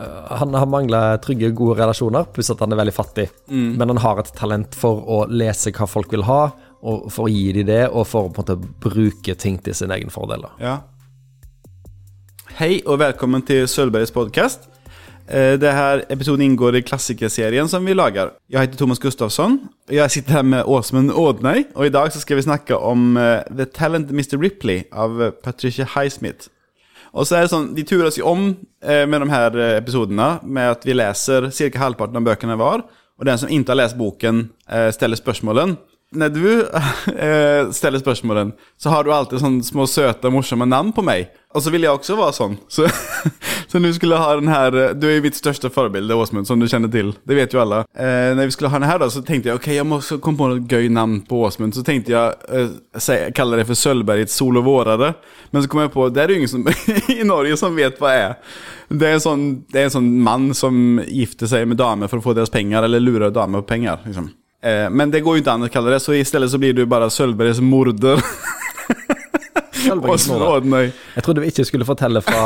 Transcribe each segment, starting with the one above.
øh, Han har mangla trygge, gode relasjoner, pluss at han er veldig fattig. Men han har et talent for å lese hva folk vil ha, og for å gi dem det, og for å på en måte bruke ting til sin egen fordel. Ja. Hei, og velkommen til Sølvbergs podcast. Denne episoden inngår i klassikerserien som vi lager. Jeg heter Thomas Gustafsson. og Jeg sitter her med Åsmund Ådnøy. og i så skal vi snakke om eh, The Talent Mr. Ripley av eh, Patricia Highsmith. Och så er det sånn, de turas jo om eh, med de her episodene episoderna med at vi leser cirka halvparten av bøkene var. Og den som ikke har lest boken eh, stiller spörsmålen. Når du eh, stiller spörsmålen så har du alltid sånne små søte, morsomme namn på mig. Och så ville jeg også være sånn. Så, så nu skulle jag ha den här, eh, du er jo mitt største forbilde, Åsmund som du kjenner til. Det vet jo alle. Eh, når vi skulle ha den her, da, så tenkte jeg ok, jeg må komme på noe gøy namn på Åsmund. Så tenkte jeg eh, kalle det for Sölbergets sol og vårare. Men så kom jeg på, det er ju ingen som, i Norge som vet hva det er. Det er, en sånn, det är en sån man som gifter seg med damer for å få deres pengar eller lurer damer på pengar. Liksom. Eh, men det går jo ikke an å kalle det, så istället så blir du bare Sølvbergets morder. Jeg trodde vi ikke skulle fortelle fra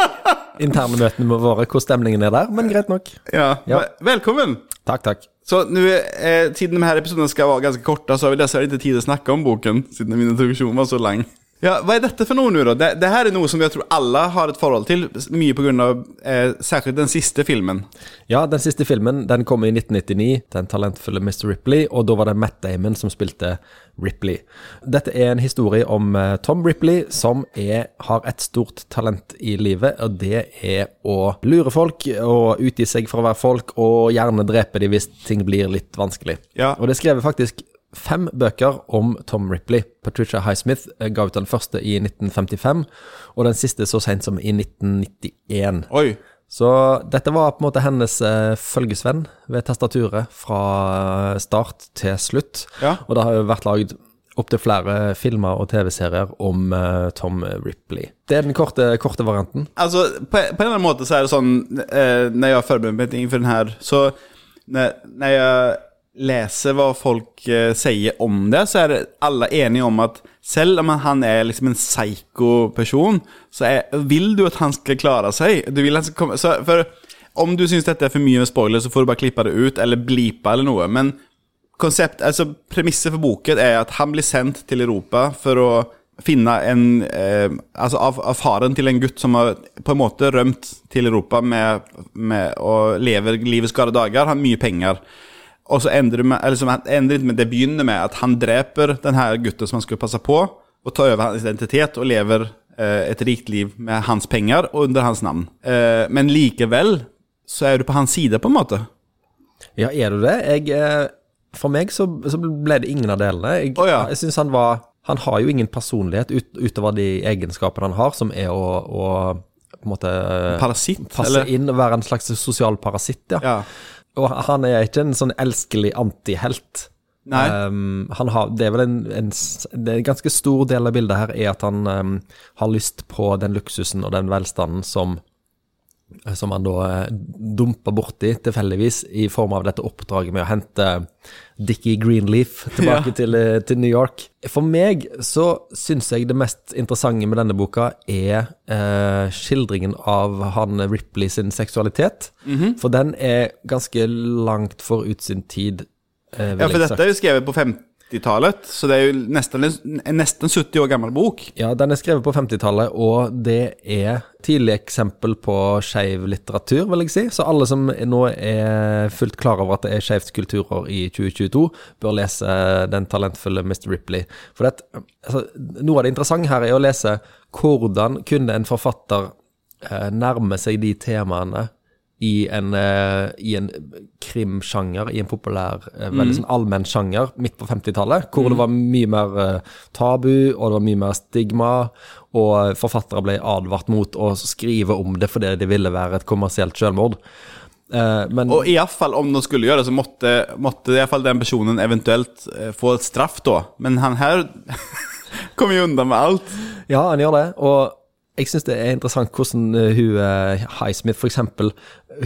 interne møtene med våre hvor stemningen er der, men greit nok. Ja. Ja. Velkommen. Takk, takk. Så nu, eh, tiden denne episoden skal være ganske kort, korta så har vi dessverre ikke tid til å snakke om boken, siden min introduksjon var så lång. Ja, Hva er dette for noe nå, da? Det, det her er noe som jeg tror alle har et forhold til, mye på grund av eh, särskilt den siste filmen. Ja, den siste filmen den kom i 1999, den talentfulle Mr. Ripley, og da var det Matt Damon som spilte Ripley. Dette er en historie om eh, Tom Ripley som er, har et stort talent i livet, og det er å lure folk og utgi seg for å være folk, og gjerne drepe dem hvis ting blir litt vanskelig. Ja. Og det skrev faktisk fem bøker om Tom Ripley. Patricia Highsmith eh, ga ut den første i 1955, og den siste så sent som i 1991. Oi. Så dette var på en måte hennes eh, følgesvenn ved tastaturet fra eh, start til slutt. Ja. Og det har jo vært lagd opptil flere filmer og TV-serier om eh, Tom Ripley. Det er den korte, korte varianten. Altså, på, på en annen måte så er det sånn eh, jeg har forberedt mig inför den her, så når, når jag läser hva folk eh, sier om det, så er det alle enige om at selv om han er liksom en psycho-person, så er, vil du at han skal klare seg. Du vil han skal komme, så for om du syns dette er for mye med spoiler så får du bare klippe det ut, eller blipa eller noe. Men konsept, altså premisset for boken er at han blir sendt til Europa for å finne en eh, Altså av, av faren til en gutt som har på en måte rømt til Europa med, med og lever livets glade dager, har mye penger. Og så endrer det med, eller som ender ikke med, det begynner med at han dreper den her gutten som han skulle passe på, og tar over hans identitet og lever eh, et rikt liv med hans penger og under hans navn. Eh, men likevel så er du på hans side, på en måte. Ja, er du det? Jeg, eh, for meg så, så ble det ingen av delene. Jeg, oh, ja. jeg synes han var Han har jo ingen personlighet ut, utover de egenskapene han har, som er å, å på en måte Parasitt, passe eller? inn og være en slags sosial parasitt, ja. Ja. Og han er ikke en sånn elskelig antihelt. Um, han har, det er vel en, en, det er en ganske stor del av bildet her er at han um, har lyst på den luksusen og den velstanden som som han da dumpa borti tilfeldigvis i form av dette oppdraget med å hente Dickie Greenleaf tilbake til, eh, til New York. For meg så syns jeg det mest interessante med denne boka er eh, skildringen av han Ripley sin seksualitet. For den er ganske langt forut sin tid. eh, Ja, for dette er jo skrevet på 50-talet, så det er jo nesten en, en nesten 70 år gammel bok. Ja, den er skrevet på 50-tallet, og det er tidlig eksempel på skeiv litteratur, vil jeg si. Så alle som nå er fullt klar over at det er skeivt kulturår i 2022, bør lese den talentfulle Mr. Ripley. For det, altså, noe av det interessante her er å lese hvordan kunne en forfatter eh, nærme seg de temaene i en, uh, i en krimsjanger, i en populær, uh, veldig sånn allmenn sjanger midt på 50-tallet, hvor det var mye mer uh, tabu, og det var mye mer stigma, og forfattere ble advart mot å skrive om det fordi det ville være et kommersielt selvmord. Uh, men Og i alle fall om de skulle gjøre det, så måtte, måtte i fall den personen eventuelt få et straff da. Men han her kommer jo undan med alt. Ja, han gjør det. Og jeg syns det er interessant hvordan eh, hun eh, Highsmith, for eksempel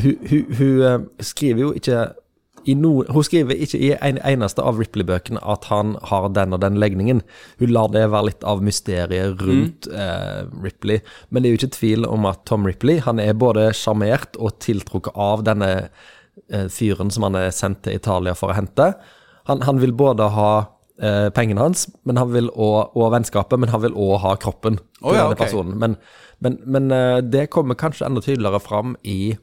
Hun, hun, hun eh, skriver jo ikke i no, hun skriver ikke i en eneste av Ripley-bøkene at han har den og den legningen. Hun lar det være litt av mysteriet rundt eh, Ripley. Men det er jo ikke tvil om at Tom Ripley han er både sjarmert og tiltrukket av denne eh, fyren som han er sendt til Italia for å hente. Han, han vil både ha eh, pengene hans men han vil også, og vennskapet, men han vil òg ha kroppen til oh, ja, denne okay. personen. Men, men, men eh, det kommer kanskje enda tydeligere fram i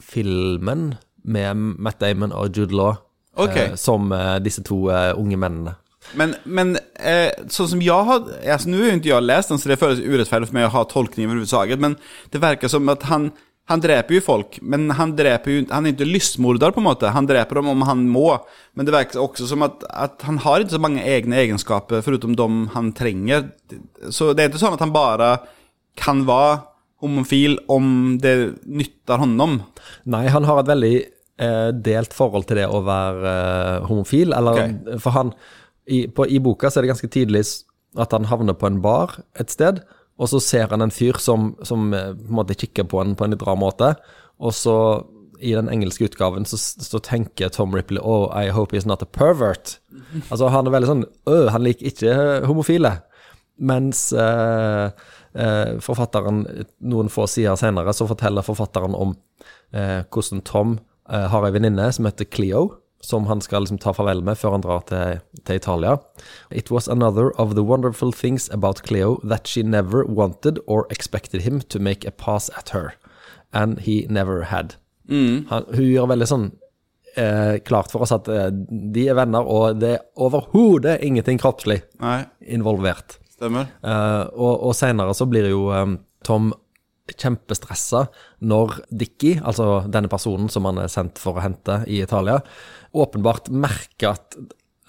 filmen med Matt Damon og Jude Law okay. eh, som eh, disse to eh, unge mennene. Men, men eh, sånn som jeg har, altså, Nå har jo ikke jeg lest den så det føles urettferdig for meg å ha tolkning Men det verker som at han, han dreper ju folk Men han dreper ju, han är inte lystmordare på en måte. Han dreper dem om han må. Men det verkar också som att, att han har inte så många egna egenskaper förutom de han tränger Så det är inte så att han bara kan vara homofil om det nyttar honom Nei, han har et veldig eh, delt forhold til det å være eh, homofil. Eller, For han i, på, I boka så er det ganske tidlig at han havner på en bar et sted, og så ser han en fyr som, som eh, på en måte kikker på han på en litt rar måte, og så i den engelske utgaven så, så tenker Tom Ripley Oh, I hope he's not a pervert. Altså Han er veldig sånn Øh, han liker ikke homofile. Mens eh, eh, forfatteren, noen få sider senere, så forteller forfatteren om eh, hvordan Tom eh, har ei venninne som heter Cleo, som han skal liksom ta farvel med før han drar til, til Italia. It was another of the wonderful things about Cleo that she never wanted or expected him to make a pass at her. And he never had. Han, hun gjør veldig sånn eh, klart for oss at eh, de er venner, og det er overhodet ingenting kroppslig Nei. involvert. Stemmer. Eh, og, og senere så blir jo eh, Tom kjempestressa når Dickie, altså denne personen som han er sendt for å hente i Italia, åpenbart merker at,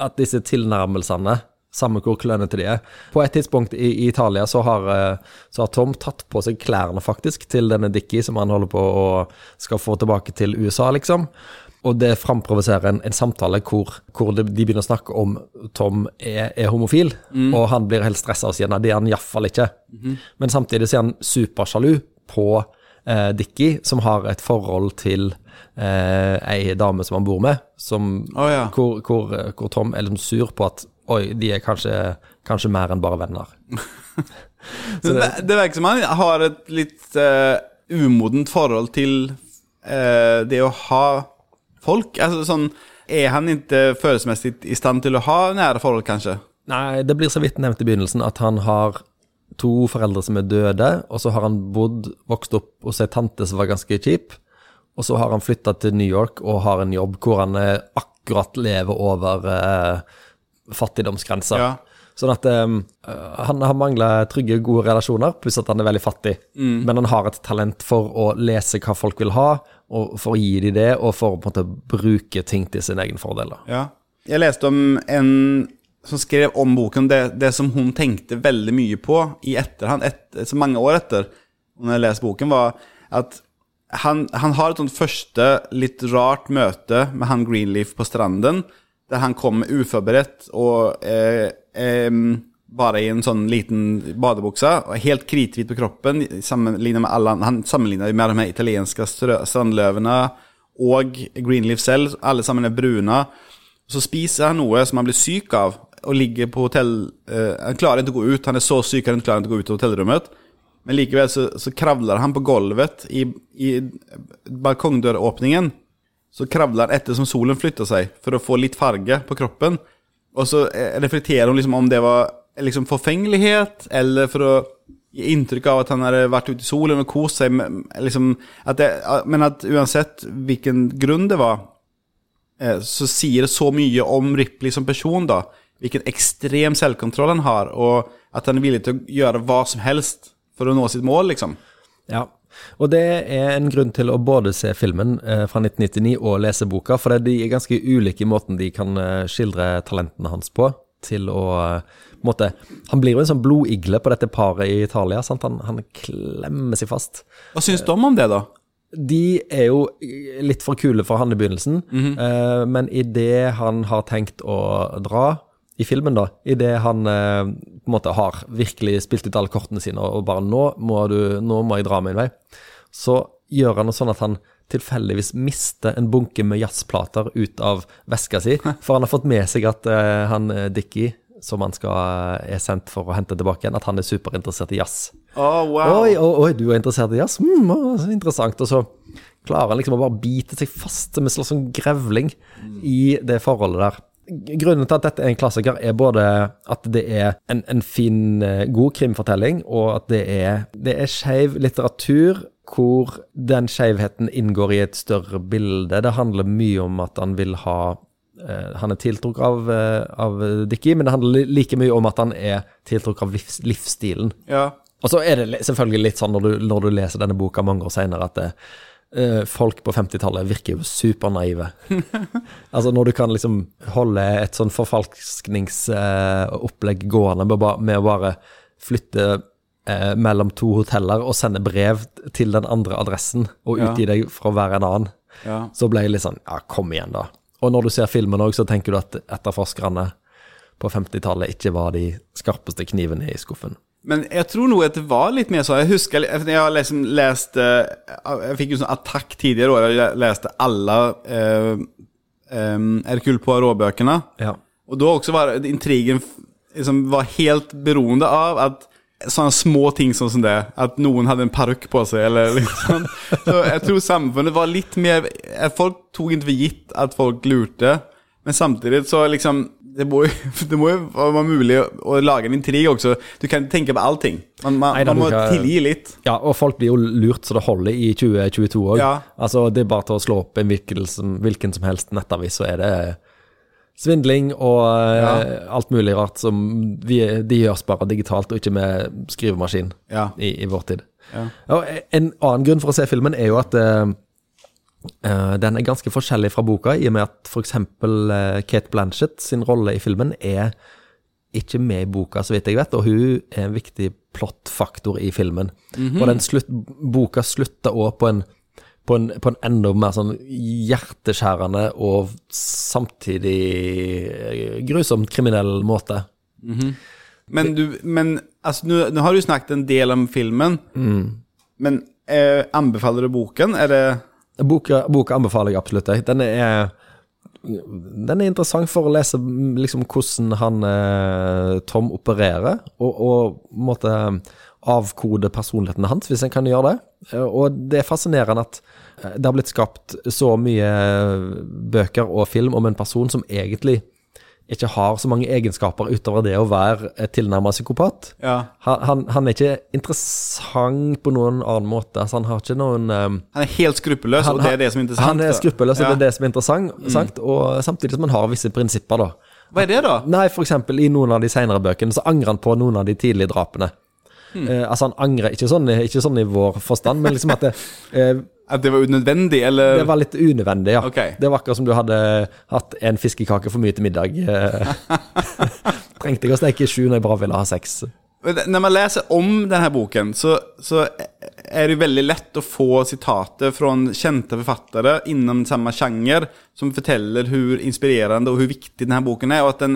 at disse tilnærmelsene, samme hvor klønete de er På et tidspunkt i, i Italia så har, eh, så har Tom tatt på seg klærne, faktisk, til denne Dickie som han holder på å skal få tilbake til USA, liksom. Og det framprovoserer en, en samtale hvor, hvor de, begynner å snakke om Tom er, er homofil, og han blir helt stressa og sier nei, det er han iallfall ikke. Men samtidig så er han supersjalu på eh, Dickie, som har et forhold til eh, ei dame som han bor med, som, oh, ja. hvor, hvor, hvor Tom er liksom sur på at oi, de er kanskje, kanskje mer enn bare venner. det, det verkar som han har et litt uh, umodent forhold til uh, det å ha folk. Altså sånn, Er han ikke følelsesmessig i stand til å ha nære forhold kanskje? Nei, det blir så vidt nevnt i begynnelsen at han har to foreldre som er døde, og så har han bodd, vokst opp hos ei tante som var ganske kjip, og så har han flytta til New York og har en jobb hvor han eh, akkurat lever over eh, fattigdomsgrensa. Ja. Sånn at eh, han har mangla trygge, gode relasjoner, pluss at han er veldig fattig. Men han har et talent for å lese hva folk vil ha, og for å gi dem det, og for å på en måte bruke ting til sin egen fordel. Ja. Jeg leste om en som skrev om boken, det, det som hun tenkte veldig mye på i efterhand, ett, så mange år etter, når jeg leste boken var at han, han har et sånt første litt rart møte med han Greenleaf på stranden, der han kommer uforberedt og eh, ehm, bara i en sånn liten badebukse, og helt krithvit på kroppen, sammenlignet med alle, han sammenligner med de her italienske strö- og Greenleaf selv, alle sammen er bruna. Så spiser han noe som han blir syk av, og ligger på hotell... uh, han klarer ikke å gå ut, han er så syk han ikke klarer ikke å gå ut av hotellrommet. Men likevel så, så kravler han på golvet i, i balkongdøråpningen. Så kravler han etter som solen flytter seg, for å få litt farge på kroppen. Og så eh, reflekterer hun liksom om det var liksom forfengelighet, eller for å gi inntrykk av at han hadde vært ute i solen og kost seg. Men, Liksom, at det, men at uansett hvilken grunn det var, eh, så sier det så mye om Ripley som person, da. Hvilken ekstrem selvkontroll han har, og at han er villig til å gjøre hva som helst for å nå sitt mål, liksom. Ja, og det er en grunn til å både se filmen eh, fra 1999 og lese boka, for de er ganske ulike i måten de kan eh, skildre talentene hans på. Til å eh, måte, Han blir jo en sånn blodigle på dette paret i Italia. sant? Han, han klemmer seg fast. Hva syns du om det, da? De er jo litt for kule for han i begynnelsen, eh, men idet han har tenkt å dra i filmen, da, idet han eh, på en måte har virkelig spilt ut alle kortene sine og bare nå må, du, 'Nå må jeg dra min vei', så gjør han det sånn at han tilfeldigvis mister en bunke med jazzplater ut av veska si, for han har fått med seg at uh, han eh, Dickie, som han skal, er sendt for å hente tilbake igjen, at han er superinteressert i jazz. Å, wow. Oi, oi, oi, du er interessert i jazz? Mm, så interessant. Og så klarer han liksom å bare bite seg fast med slags sånn grevling i det forholdet der. Grunnen til at dette er en klassiker, er både at det er en, en fin, eh, god krimfortelling, og at det er, det er skeiv litteratur hvor den skeivheten inngår i et større bilde. Det handler mye om at han vil ha eh, Han er tiltrukket av, eh, av Dickie, men det handler like mye om at han er tiltrukket av livs, livsstilen. Ja. Og så er det selvfølgelig litt sånn når du, når du leser denne boka mange år senere, at det, eh, folk på 50-tallet virker jo supernaive. altså når du kan liksom holde et sånn forfalskningsopplegg gående med å bare flytte eh, mellom to hoteller og sende brev til den andre adressen og Ja. utgi deg for å være en annen, ja. så ble jeg litt sånn Ja, kom igjen, da. Og når du ser filmen òg, så tenker du at etterforskerne på 50-tallet ikke var de skarpeste knivene i skuffen. Men jeg tror noe at det var litt mer så. Jeg husker jeg har liksom lest eh, Jeg fikk jo sånn attack tidligere år. Jeg leste alle eh, Hercule Poirot-bøkene. Ja. Og da også var intrigen liksom var helt beroende av at sånne små ting som sånn det, at noen hadde en parykk på seg, eller liksom. Så jeg tror samfunnet var litt mer Folk tok ikke for gitt at folk lurte, men samtidig så liksom Det må jo, det må jo være mulig å, å lage en intrig også. Du kan ikke tenke på allting. Man, man, Nei da, man må kan- tilgi litt. Ja, og folk blir jo lurt så det holder i 2022 òg. Ja. Altså, det er bare til å slå opp en hvilken som, hvilken som helst nettavis, så er det svindling og eh, alt mulig rart som vi, de gjøres bare digitalt og ikke med skrivemaskin Ja. i, i vår tid. Ja. En annen grunn for å se filmen er jo at eh, den er ganske forskjellig fra boka, i og med at f.eks. Uh, Kate Blanchett sin rolle i filmen er ikke med i boka, så vidt jeg vet, og hun er en viktig plottfaktor i filmen. Og den slutt, boka slutter òg på en på en, på en enda mer sånn hjerteskjærende og samtidig eh, grusomt kriminell måte. Men, du, men altså, nå, har du snakket en del om filmen, men eh, anbefaler du boken? Er det Boka, boka anbefaler jeg absolutt. jeg. Den er, den er interessant for å lese mm, liksom, hvordan han eh, Tom opererer, og, og måtte, avkode personligheten hans, hvis en kan gjøre det. Eh, Og det er fascinerende at eh, det har blitt skapt så mye bøker og film om en person som egentlig ikke har så mange egenskaper utover det å være tilnærmet psykopat. Ja. Han, han, han er ikke interessant på noen annen måte. Altså, han har ikke noen um, Han er helt skruppelløs, og det er det som er interessant. han er skruppelløs, og Ja. det er det som er interessant, sant? og samtidig som han har visse prinsipper, da. Hva er det, da? Nei, for eksempel i noen av de senere bøkene så angrer han på noen av de tidlige drapene. Eh, altså Han angrer ikke sånn, ikke sånn i vår forstand, men liksom at det, eh, At det var unødvendig, eller det var litt unødvendig, ja. Okay. Det var akkurat som du hadde hatt en fiskekake for mye til middag. Eh, Trengte jeg å steke sju når jeg bare ville ha seks. Når man leser om denne boken, så, så er det veldig lett å få sitater fra kjente forfattere innen samme sjanger, som forteller hvor inspirerende og hvor viktig denne boken er, og at den,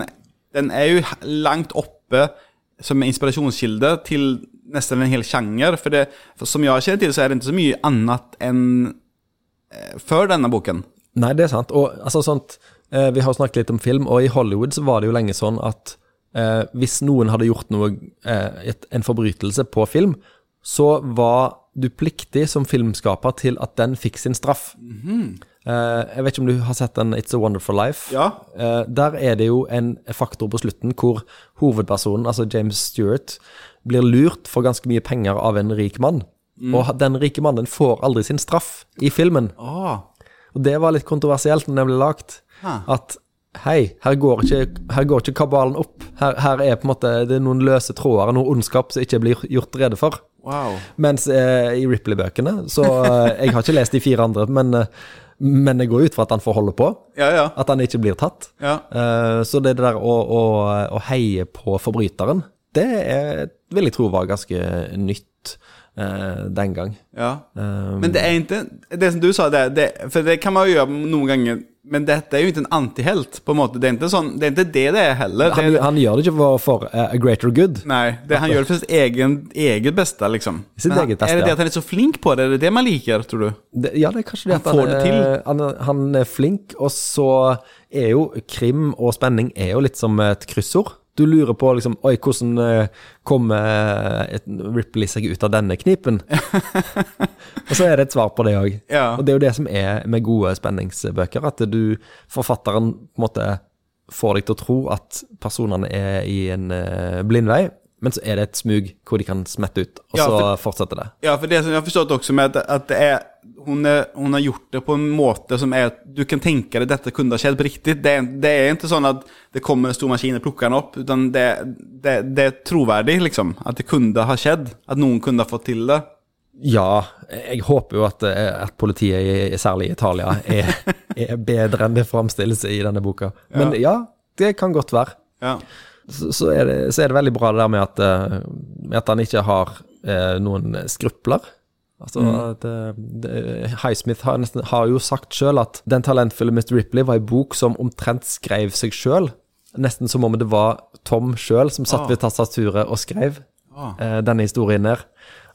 den er jo langt oppe som inspirasjonskilde til nesten en hel sjanger. For, det, for som jeg kjenner til, så er det ikke så mye annet enn eh, før denne boken. Nei, det er sant. Og altså sånt eh, Vi har snakket litt om film, og i Hollywood så var det jo lenge sånn at eh, hvis noen hadde gjort noe, eh, et, en forbrytelse på film, så var du pliktig som filmskaper til at den fikk sin straff. Eh, jeg vet ikke om du har sett den It's a Wonderful Life? Ja. Eh, der er det jo en faktor på slutten hvor hovedpersonen, altså James Stewart, blir lurt for ganske mye penger av en rik mann. Og den rike mannen får aldri sin straff i filmen. Oh. Og det var litt kontroversielt når den ble lagt. Huh. At hei, her går ikke, her går ikke kabalen opp. Her, her er på en måte det er noen løse tråder, noe ondskap som ikke blir gjort rede for. Wow. Mens eh, i Ripley-bøkene Så eh, Jeg har ikke lest de fire andre, men, eh, men jeg går ut fra at han får holde på. Ja, ja. At han ikke blir tatt. ja. Eh, så det der å, å, å heie på forbryteren, det er, vil jeg tro var ganske nytt. Eh, den gang. Ja. Um, Men det er ikke det som du sa det, det, for det kan man jo gjøre noen ganger, men dette er jo ikke en antihelt på en måte. Det er ikke, sånn, det, er ikke det det er heller. han, det, han gjør det ikke for, for uh, a greater good. Nei, det, han gjør det for sitt egen, eget beste, liksom. Sitt han- eget beste, Er det det at han er så flink på det? Er det det man liker, tror du? Ja, det er kanskje det Han at får det til. Han, han er flink, og så er jo krim og spenning er jo litt som et kryssord. Du lurer på liksom Oi, hvordan eh, kommer Ripley seg ut av denne knipen? og så er det et svar på det òg. Ja. Og det er jo det som er med gode spenningsbøker, at du, forfatteren på en måte får deg til å tro at personene er i en uh, blindvei, men så er det et smug hvor de kan smette ut, og Ja, så for- fortsetter det. Ja, for det som jeg har forstått også med at, att det er, hun, er, hun, har gjort det på en måte som er du kan tenke deg at dette kunne ha skjedd på riktig. Det är, det er ikke sånn at det kommer en stor maskin og plukker den opp, utan det, det, det er troverdig, liksom. At det kunne ha skjedd. At noen kunne ha fått til det. Ja, jeg håper jo at, eh, at politiet, i, særlig i Italia, er, er bedre enn det framstilles i denne boka. Men ja, det kan godt være. Ja. Så, så, er, det, så er det veldig bra det der med at, eh, med at han ikke har eh, noen skrupler. Altså mm. eh, det- Highsmith har, nesten, har jo sagt sjøl at den talentfulle Mr. Ripley var en bok som omtrent skrev seg sjøl. Nesten som om det var Tom sjøl som satt Ah. ved tastaturet og skrev Ah. eh, denne historien der.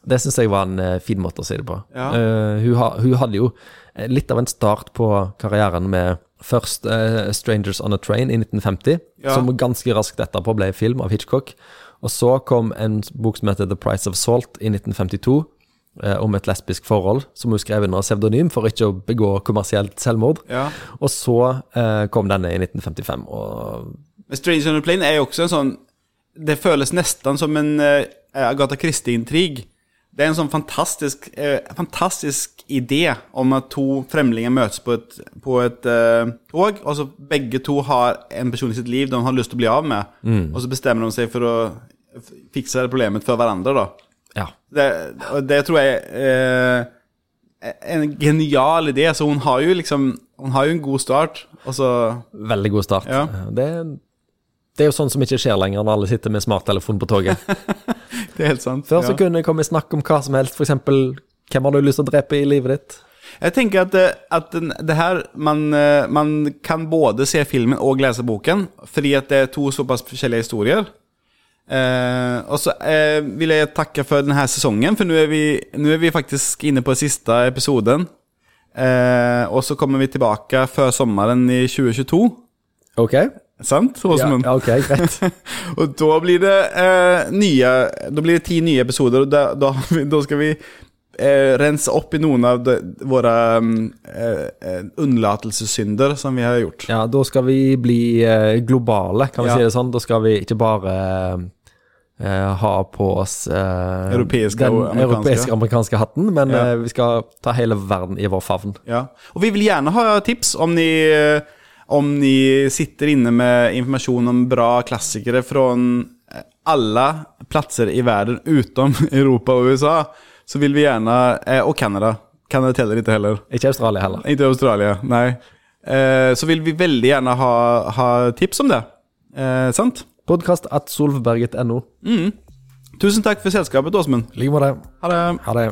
Det syns jeg var en eh, fin måte å si det på. Ja. Uh, hun, ha, hun hadde jo eh, litt av en start på karrieren med først uh, 'Strangers on a Train' i 1950, Ja. som ganske raskt etterpå ble film av Hitchcock. Og så kom en bok som heter 'The Price of Salt' i 1952, eh, om et lesbisk forhold, som hun skrev under pseudonym for ikke å begå kommersielt selvmord. Ja. Og så eh, kom denne i 1955, og Men Strange on the Plane er jo også en sånn det føles nesten som en eh, Agatha Christie-intrig. Det er en sånn fantastisk, eh, fantastisk idé om at to fremlinger møtes på et, på et eh, tog, og så begge to har en person i sitt liv de har lyst til å bli av med. Og så bestemmer de seg for å fikse det problemet for hverandre, da. ja. Det, det tror jeg er eh, en genial idé, så hun har jo liksom, Hun har jo en god start. og så, Veldig god start. Ja. Det, det er jo sånn som ikke skjer lenger når alle sitter med smarttelefon på toget. det er helt sant. Før Ja. så kunne det komme snakk om hva som helst, f.eks. hvem har du lyst til å drepe i livet ditt? Jeg tenker at, det, att det her man, eh, man kan både se filmen og lese boken, fordi at det er to såpass forskjellige historier. Eh, og så eh, vil jeg takke for denne sesongen, for nå er, er, vi, nu är vi faktiskt inne på siste episoden. Eh, og så kommer vi tilbake før sommeren i 2022. Ok? Sant, Ja, Åsmund? ja, ok, greit. Och då blir det eh, nye Da blir det ti nye episoder og da, da, da vi- då ska vi eh, rense opp i noen av de, våra mm, eh, eh, unnlatelsessynder som vi har gjort. Ja, da skal vi bli eh, globale, kan vi Ja. si det sånn. Da skal vi ikke bare eh, ha på oss eh, Europeiske den og amerikanske. europeiske amerikanske hatten, men Ja. eh, vi skal ta hele verden i vår favn. Ja. Og vi vil gjerne ha tips om ni, eh, om ni sitter inne med informasjon om bra klassikere fra alle plasser platser i verden utom Europa og USA. Så vil vi gjerne eh, och Kanada. Kanada teller ikke heller. Ikke Australia heller. Ikke Australien, nei. Eh, så vil vi veldig gjerne ha, ha tips om det. Eh, sant? Podkast at solvberget.no. Tusen takk for selskapet, Åsmund. I like måte. Ha det. Ha det.